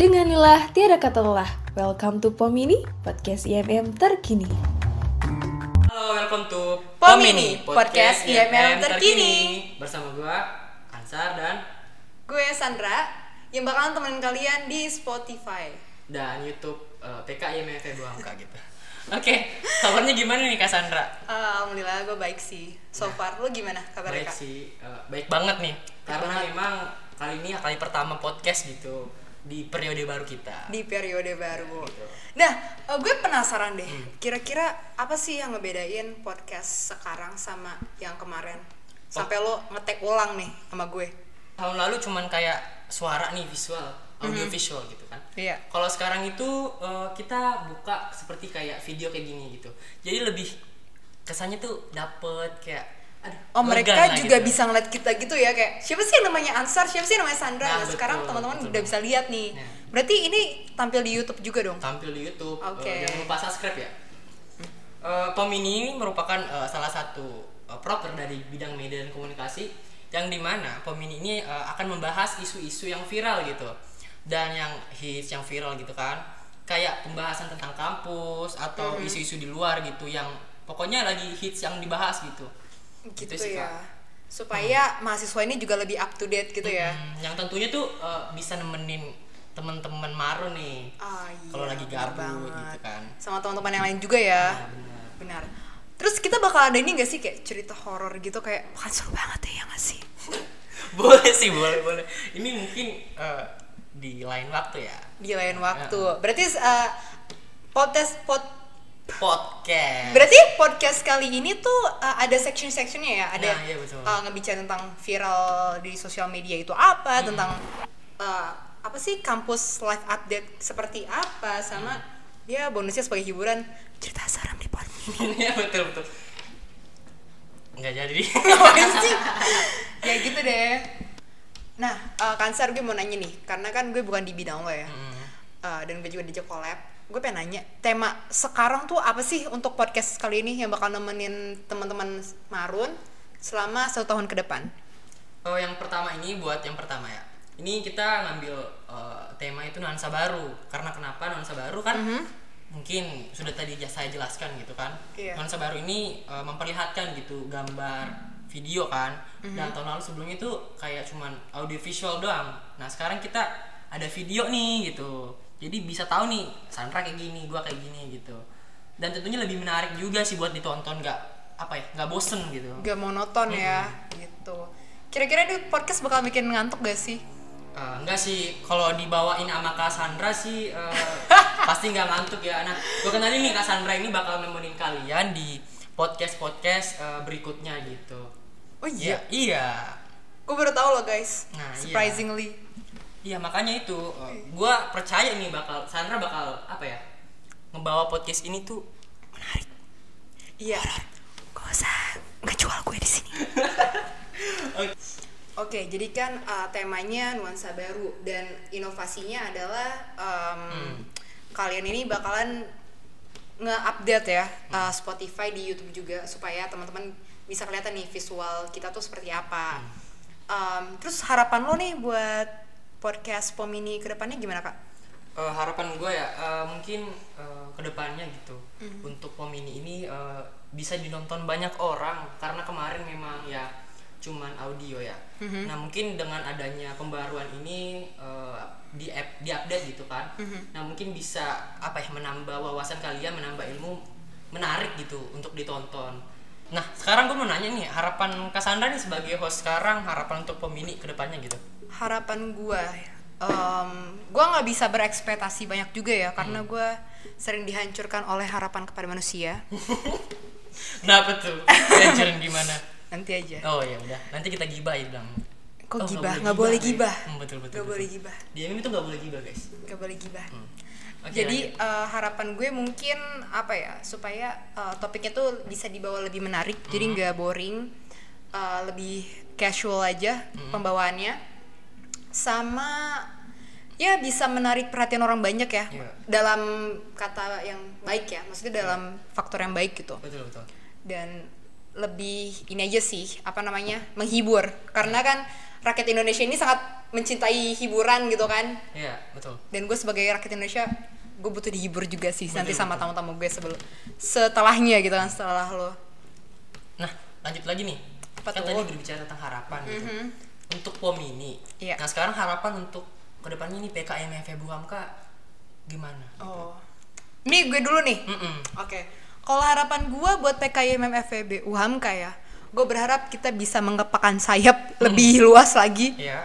Denganilah tiada kata lelah. Welcome to Pomini, podcast IMM terkini. Halo, welcome to Pomini, podcast IMM terkini. Bersama gua Ansar dan Gue Sandra yang bakalan temenin kalian di Spotify. dan YouTube uh, PK dua angka gitu. Oke, kabarnya gimana nih Kak Sandra? Alhamdulillah gue baik sih. So far, lu gimana kabar Baik Kak? sih, uh, baik banget nih. Karena banget. memang kali ini kali pertama podcast gitu di periode baru kita. Di periode baru. Gitu. Nah, eh, gue penasaran deh. Kira-kira apa sih yang ngebedain podcast sekarang sama yang kemarin? Sampai lo ngetek ulang nih sama gue. Tahun lalu cuman kayak suara nih visual, audio visual gitu kan. Iya. Kalau sekarang itu uh, kita buka seperti kayak video kayak gini gitu. Jadi lebih kesannya tuh dapet kayak Oh mereka lah juga gitu. bisa ngeliat kita gitu ya kayak siapa sih yang namanya Ansar, siapa sih yang namanya Sandra. Nah, Nah, sekarang betul, teman-teman betul. udah bisa lihat nih. Nah. Berarti ini tampil di YouTube juga dong. tampil di YouTube. Oke. Eh, jangan lupa subscribe ya. Eh, Pomini ini merupakan eh, salah satu eh, proker dari bidang media dan komunikasi yang di mana Pomini ini eh, akan membahas isu-isu yang viral gitu dan yang hits yang viral gitu kan kayak pembahasan tentang kampus atau isu-isu di luar gitu yang pokoknya lagi hits yang dibahas gitu. Gitu sih, ya. Kak. Supaya mahasiswa ini juga lebih up to date gitu ya. Hmm, yang tentunya tuh eh, bisa nemenin teman-teman maru nih Ah, iya, kalau lagi gabut gitu kan. Sama teman-teman yang lain juga ya. Nah, benar. Benar. Terus kita bakal ada ini gak sih kayak cerita horor gitu kayak bukan seru banget ya gak sih? boleh sih boleh boleh ini mungkin eh, di lain waktu ya Di lain waktu. Berarti uh, podcast pod podcast Berarti podcast kali ini tuh uh, ada section-sectionnya ya, ada Nah, iya, betul. uh, ngebicara tentang viral di sosial media itu apa, tentang uh, apa sih kampus live update seperti apa, sama ya bonusnya sebagai hiburan cerita seram di podcast ini. ya betul betul nggak jadi sih? ya gitu deh. Nah, uh, Kansar gue mau nanya nih, karena kan gue bukan di bidang lo ya, Hmm. Uh, dan gue juga diajak collab. Gue pengen nanya, tema sekarang tuh apa sih untuk podcast kali ini yang bakal nemenin teman-teman Marun selama satu tahun ke depan? oh yang pertama ini buat yang pertama ya. Ini kita ngambil eh, tema itu nuansa baru. Karena kenapa nuansa baru kan? Mungkin sudah tadi saya jelaskan gitu kan. Iya. nuansa baru ini eh, memperlihatkan gitu gambar video kan. Dan tahun lalu sebelumnya itu kayak cuman audio visual doang. Nah sekarang kita ada video nih gitu jadi bisa tahu nih Sandra kayak gini gua kayak gini gitu dan tentunya lebih menarik juga sih buat ditonton nggak apa ya nggak bosen gitu Gak monoton ya, gitu. Kira-kira di podcast bakal bikin ngantuk gak sih? Eh, enggak sih, kalau dibawain sama Kak Sandra sih eh, pasti nggak ngantuk ya. Nah, gue kenalin nih Kak Sandra ini bakal nemenin kalian di podcast-podcast eh, berikutnya gitu. Oh Iya, iya, iya. gue baru tahu loh guys. Nah, iya. Surprisingly. Iya, makanya itu eh, gua percaya nih bakal Sandra bakal apa ya? Ngebawa podcast ini tuh menarik. Iya. Gak usah ngejual gue di sini. Oke, jadi kan uh, temanya nuansa baru dan inovasinya adalah um, kalian ini bakalan nge-update ya uh, Spotify di YouTube juga supaya teman-teman bisa kelihatan nih visual kita tuh seperti apa. Um, terus harapan lo nih buat podcast Pomini ke depannya gimana kak? Eh, harapan gue ya eh, mungkin eh, ke depannya gitu. Untuk pemini ini eh, bisa dinonton banyak orang. Karena kemarin memang ya cuman audio ya. Nah mungkin dengan adanya pembaruan ini eh, di app di update gitu kan. Nah mungkin bisa apa ya menambah wawasan kalian menambah ilmu menarik gitu untuk ditonton. Nah sekarang gue mau nanya nih harapan Cassandra nih sebagai host sekarang harapan untuk pemini ke depannya gitu harapan gua em, gua nggak bisa berekspektasi banyak juga ya Hmm. karena gua sering dihancurkan oleh harapan kepada manusia Kenapa tuh? Diajarin gimana? nanti aja Oh ya udah, nanti kita gibah ya bilang. kok Oh, gibah nggak boleh guys. gibah Hmm, betul betul. nggak boleh gibah Di ini tuh nggak boleh gibah guys. nggak boleh gibah Hmm. Oke, jadi lanjut. eh, harapan gue mungkin apa ya supaya eh, topiknya tuh bisa dibawa lebih menarik jadi Hmm. nggak boring eh, lebih casual aja Hmm. pembawaannya sama ya bisa menarik perhatian orang banyak ya Iya. dalam kata yang baik ya maksudnya dalam faktor yang baik gitu betul betul. dan lebih ini aja sih apa namanya menghibur karena kan rakyat Indonesia ini sangat mencintai hiburan gitu kan Iya, betul. dan gue sebagai rakyat Indonesia gue butuh dihibur juga sih nanti Betul, sama betul. tamu-tamu gue sebelum setelahnya gitu kan setelah lo Nah, lanjut lagi nih. Apa kan tuh? tadi berbicara tentang harapan gitu. Untuk POM ini. Iya. Nah, sekarang harapan untuk ke depannya nih PKM FEB Hamka gimana? oh ini gue dulu nih Mm-mm. Oke, kalau harapan gue buat PKIMM FEB UHAMKA ya, gue berharap kita bisa mengepakkan sayap lebih luas lagi, Iya.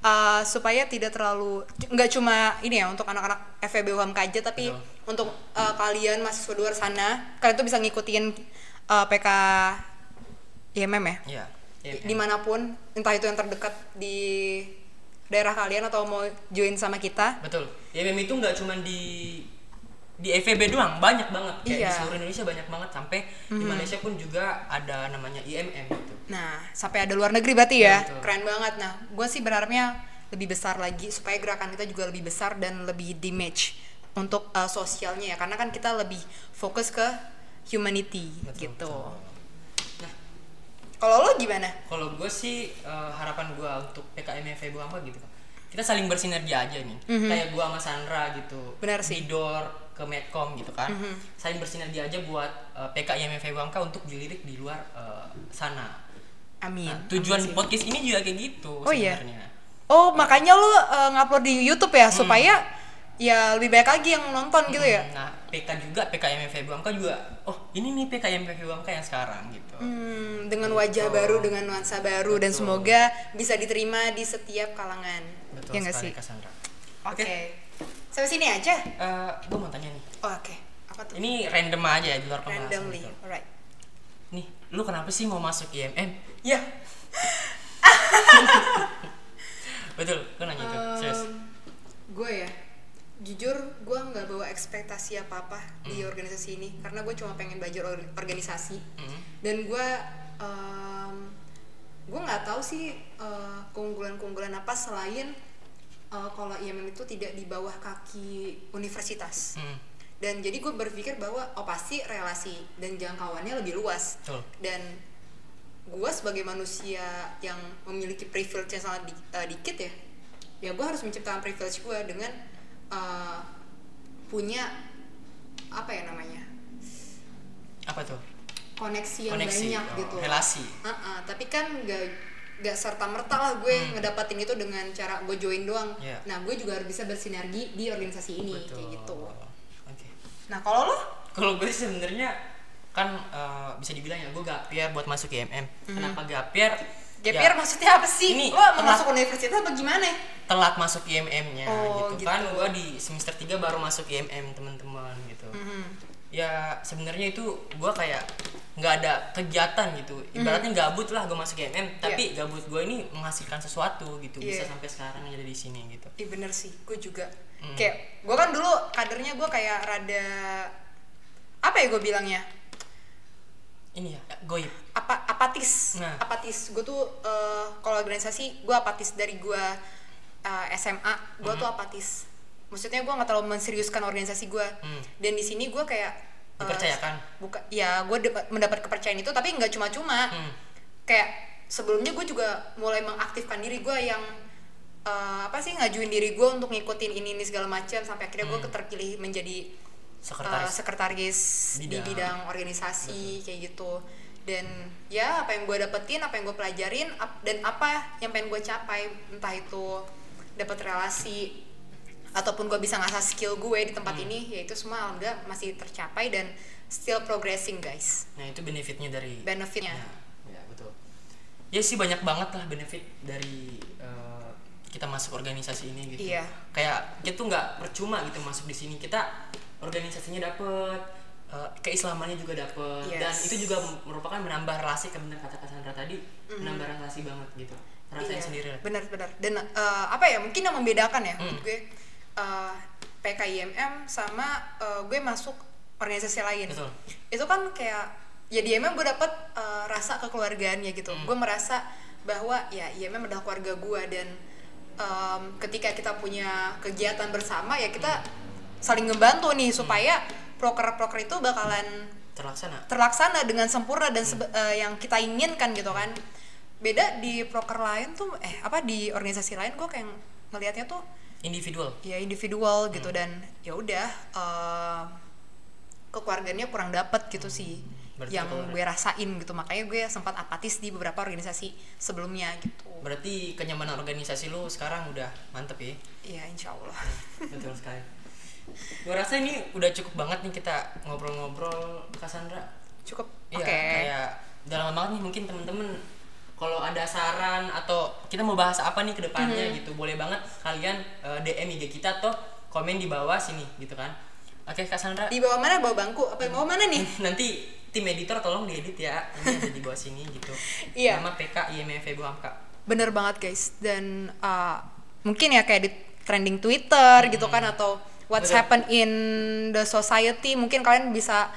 uh, supaya tidak terlalu nggak cuma ini ya untuk anak-anak FEB UHAMKA aja, tapi Betul. untuk uh, kalian mahasiswa luar sana, kalian tuh bisa ngikutin uh, PK IMM ya, Iya. Di- kan? di mana pun, entah itu yang terdekat di daerah kalian atau mau join sama kita. Betul. IMM itu nggak cuma di di FEB doang, banyak banget. Kayak Iya. di seluruh Indonesia banyak banget sampai di Malaysia pun juga ada namanya IMM gitu. Nah, sampai ada luar negeri berarti ya, betul. keren banget. Nah, gue sih berharapnya lebih besar lagi supaya gerakan kita juga lebih besar dan lebih di match untuk uh, sosialnya ya, karena kan kita lebih fokus ke humanity Betul, gitu. betul. Kalau lo gimana? kalau gue sih eh, harapan gue untuk PKM FEB apa gitu kan. Kita saling bersinergi aja nih. Kayak gue sama Sandra gitu. Benar sih. Didor ke Medcom gitu kan. Saling bersinergi aja buat eh, PKM FEB untuk dilirik di luar eh, sana. Amin. Nah, tujuan Amin sih. podcast ini juga kayak gitu Oh, iya? sebenarnya. Oh, makanya lo uh, ngupload di YouTube ya supaya ya lebih banyak lagi yang nonton gitu ya. Nah, PK juga PKM FEB Hamka juga. Oh, ini nih PKM FEB Hamka yang sekarang gitu. Hmm, dengan wajah baru, dengan nuansa baru dan Betul. semoga bisa diterima di setiap kalangan. Betul ya nggak sekali sih? Cassandra. Oke. Sampai sini aja. Eh, gue mau tanya nih. Oh, Oke. Apa tuh? Ini random aja ya di luar pembahasan. randomly gitu. alright Nih, lu kenapa sih mau masuk IMM? ya Betul, gue nanya itu. Serius. gue ya jujur gue nggak bawa ekspektasi apa apa di organisasi ini karena gue cuma pengen belajar or- organisasi Hmm. dan gue gue nggak tahu sih eh, keunggulan-keunggulan apa selain eh, kalau IMM itu tidak di bawah kaki universitas Hmm. dan jadi gue berpikir bahwa oh pasti relasi dan jangkauannya lebih luas Betul. dan gue sebagai manusia yang memiliki privilege yang sangat di- eh, dikit ya ya gue harus menciptakan privilege gue dengan eh, punya apa ya namanya Apa tuh? koneksi yang Koneksi, banyak oh, gitu relasi. Uh-uh, tapi kan nggak nggak serta merta lah gue ngedapatin itu dengan cara gue join doang Hmm. Iya. nah gue juga harus bisa bersinergi di organisasi ini Betul. kayak gitu Oke. nah kalau lo Kalau gue sih sebenarnya kan eh, bisa dibilang ya gue gapir buat masuk IMM. Kenapa gapir? Gapir Ya, maksudnya apa sih? Ini Lo mau telat- masuk universitas apa gimana? telat masuk IMM-nya Oh, gitu. gitu. kan gue di semester 3 baru masuk IMM teman-teman gitu Mhm. ya sebenarnya itu gue kayak nggak ada kegiatan gitu ibaratnya gabut lah gue masuk IMM tapi gabut gue ini menghasilkan sesuatu gitu bisa Iya. sampai sekarang ada di sini gitu Iya bener sih, gue juga. Hmm. Kayak gue kan dulu kadernya gue kayak rada apa ya gue bilangnya ini ya goib apa apatis Nah. apatis gue tuh eh, kalau organisasi gue apatis dari gue eh, SMA gue Hmm. tuh apatis maksudnya gue nggak terlalu menseriuskan organisasi gue Hmm. dan di sini gue kayak eh, Dipercayakan? buka ya gue dapat- mendapat kepercayaan itu tapi nggak cuma-cuma Hmm. kayak sebelumnya gue juga mulai mengaktifkan diri gue yang eh, apa sih ngajuin diri gue untuk ngikutin ini ini segala macam sampai akhirnya gue terpilih menjadi sekretaris uh, sekretaris di Bidang. bidang organisasi kayak gitu dan ya apa yang gue dapetin apa yang gue pelajarin ap- dan apa yang pengen gue capai entah itu dapat relasi ataupun gue bisa ngasah skill gue di tempat Hmm. ini ya itu semua alhamdulillah masih tercapai dan still progressing guys nah itu benefitnya dari benefitnya Ya, ya betul. Ya sih banyak banget lah benefit dari eh, kita masuk organisasi ini gitu. Iya. Kayak kita tuh nggak percuma gitu masuk di sini. Kita organisasinya dapet, eh, keislamannya juga dapet, Yes. dan itu juga merupakan menambah relasi kan bener kata Cassandra tadi, menambah relasi banget gitu. Rasain Iya, sendiri benar-benar dan eh, apa ya mungkin yang membedakan ya menurut gue eh, PKIMM sama eh, gue masuk organisasi lain Betul. itu kan kayak ya di IMM gue dapet eh, rasa kekeluargaannya gitu Hmm. gue merasa bahwa ya IMM adalah keluarga gue dan em, ketika kita punya kegiatan bersama ya kita saling ngebantu nih supaya proker-proker itu bakalan Terlaksana. terlaksana dengan sempurna dan sebe- eh, yang kita inginkan gitu kan. Beda di proker lain tuh eh apa di organisasi lain gue kayak ngelihatnya tuh individual. Ya individual gitu dan ya udah eh, kekeluargaannya kurang dapet gitu sih Berarti yang gue rasain gitu. Makanya gue sempat apatis di beberapa organisasi sebelumnya gitu. Berarti kenyamanan organisasi lu sekarang udah mantep ya? Ya insya Allah. Betul sekali gue rasa ini udah cukup banget nih kita ngobrol-ngobrol Cassandra cukup Iya, oke. kayak udah lama banget nih mungkin temen-temen kalau ada saran atau kita mau bahas apa nih ke depannya Mhm. gitu boleh banget kalian eh, DM IG kita atau komen di bawah sini gitu kan. Oke Cassandra di bawah mana? Bawah bangku. Apa yang bawah mana nih? Nanti tim editor tolong diedit ya. Ini ada di bawah sini gitu. Iya. nama PK IMF Bu Hamka. Bener banget guys. Dan uh, mungkin ya kayak di trending Twitter gitu kan atau what's Betul. happen in the society mungkin kalian bisa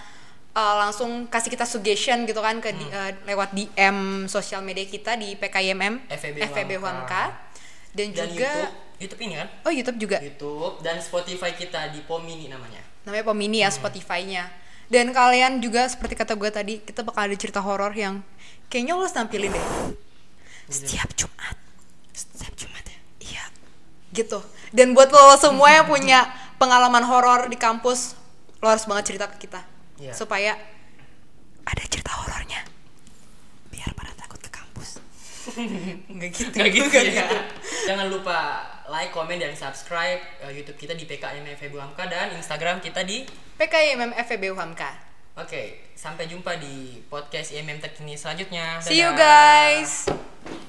uh, langsung kasih kita suggestion gitu kan ke di- uh, lewat DM sosial media kita di PKIMM FEB FEB Huamka. Dan, dan juga YouTube. YouTube ini kan? Oh YouTube juga. YouTube dan Spotify kita di Pomini namanya. Namanya Pomini ya Spotify-nya. Dan kalian juga seperti kata gue tadi kita bakal ada cerita horor yang kayaknya lo harus tampilin deh. Setiap Jumat. Setiap Jumat ya? Iya, gitu. Dan buat lo semua yang punya pengalaman horor di kampus, lo harus banget cerita ke kita, Iya. supaya ada cerita horornya. Biar pada takut ke kampus. Nggak gitu. Nggak gitu nggak ya. Jangan lupa like, komen, dan subscribe uh, YouTube kita di PKMF Bu Hamka dan Instagram kita di PKIMM FEB Uhamka. Oke, sampai jumpa di podcast IMM terkini selanjutnya. See you Dadah. guys.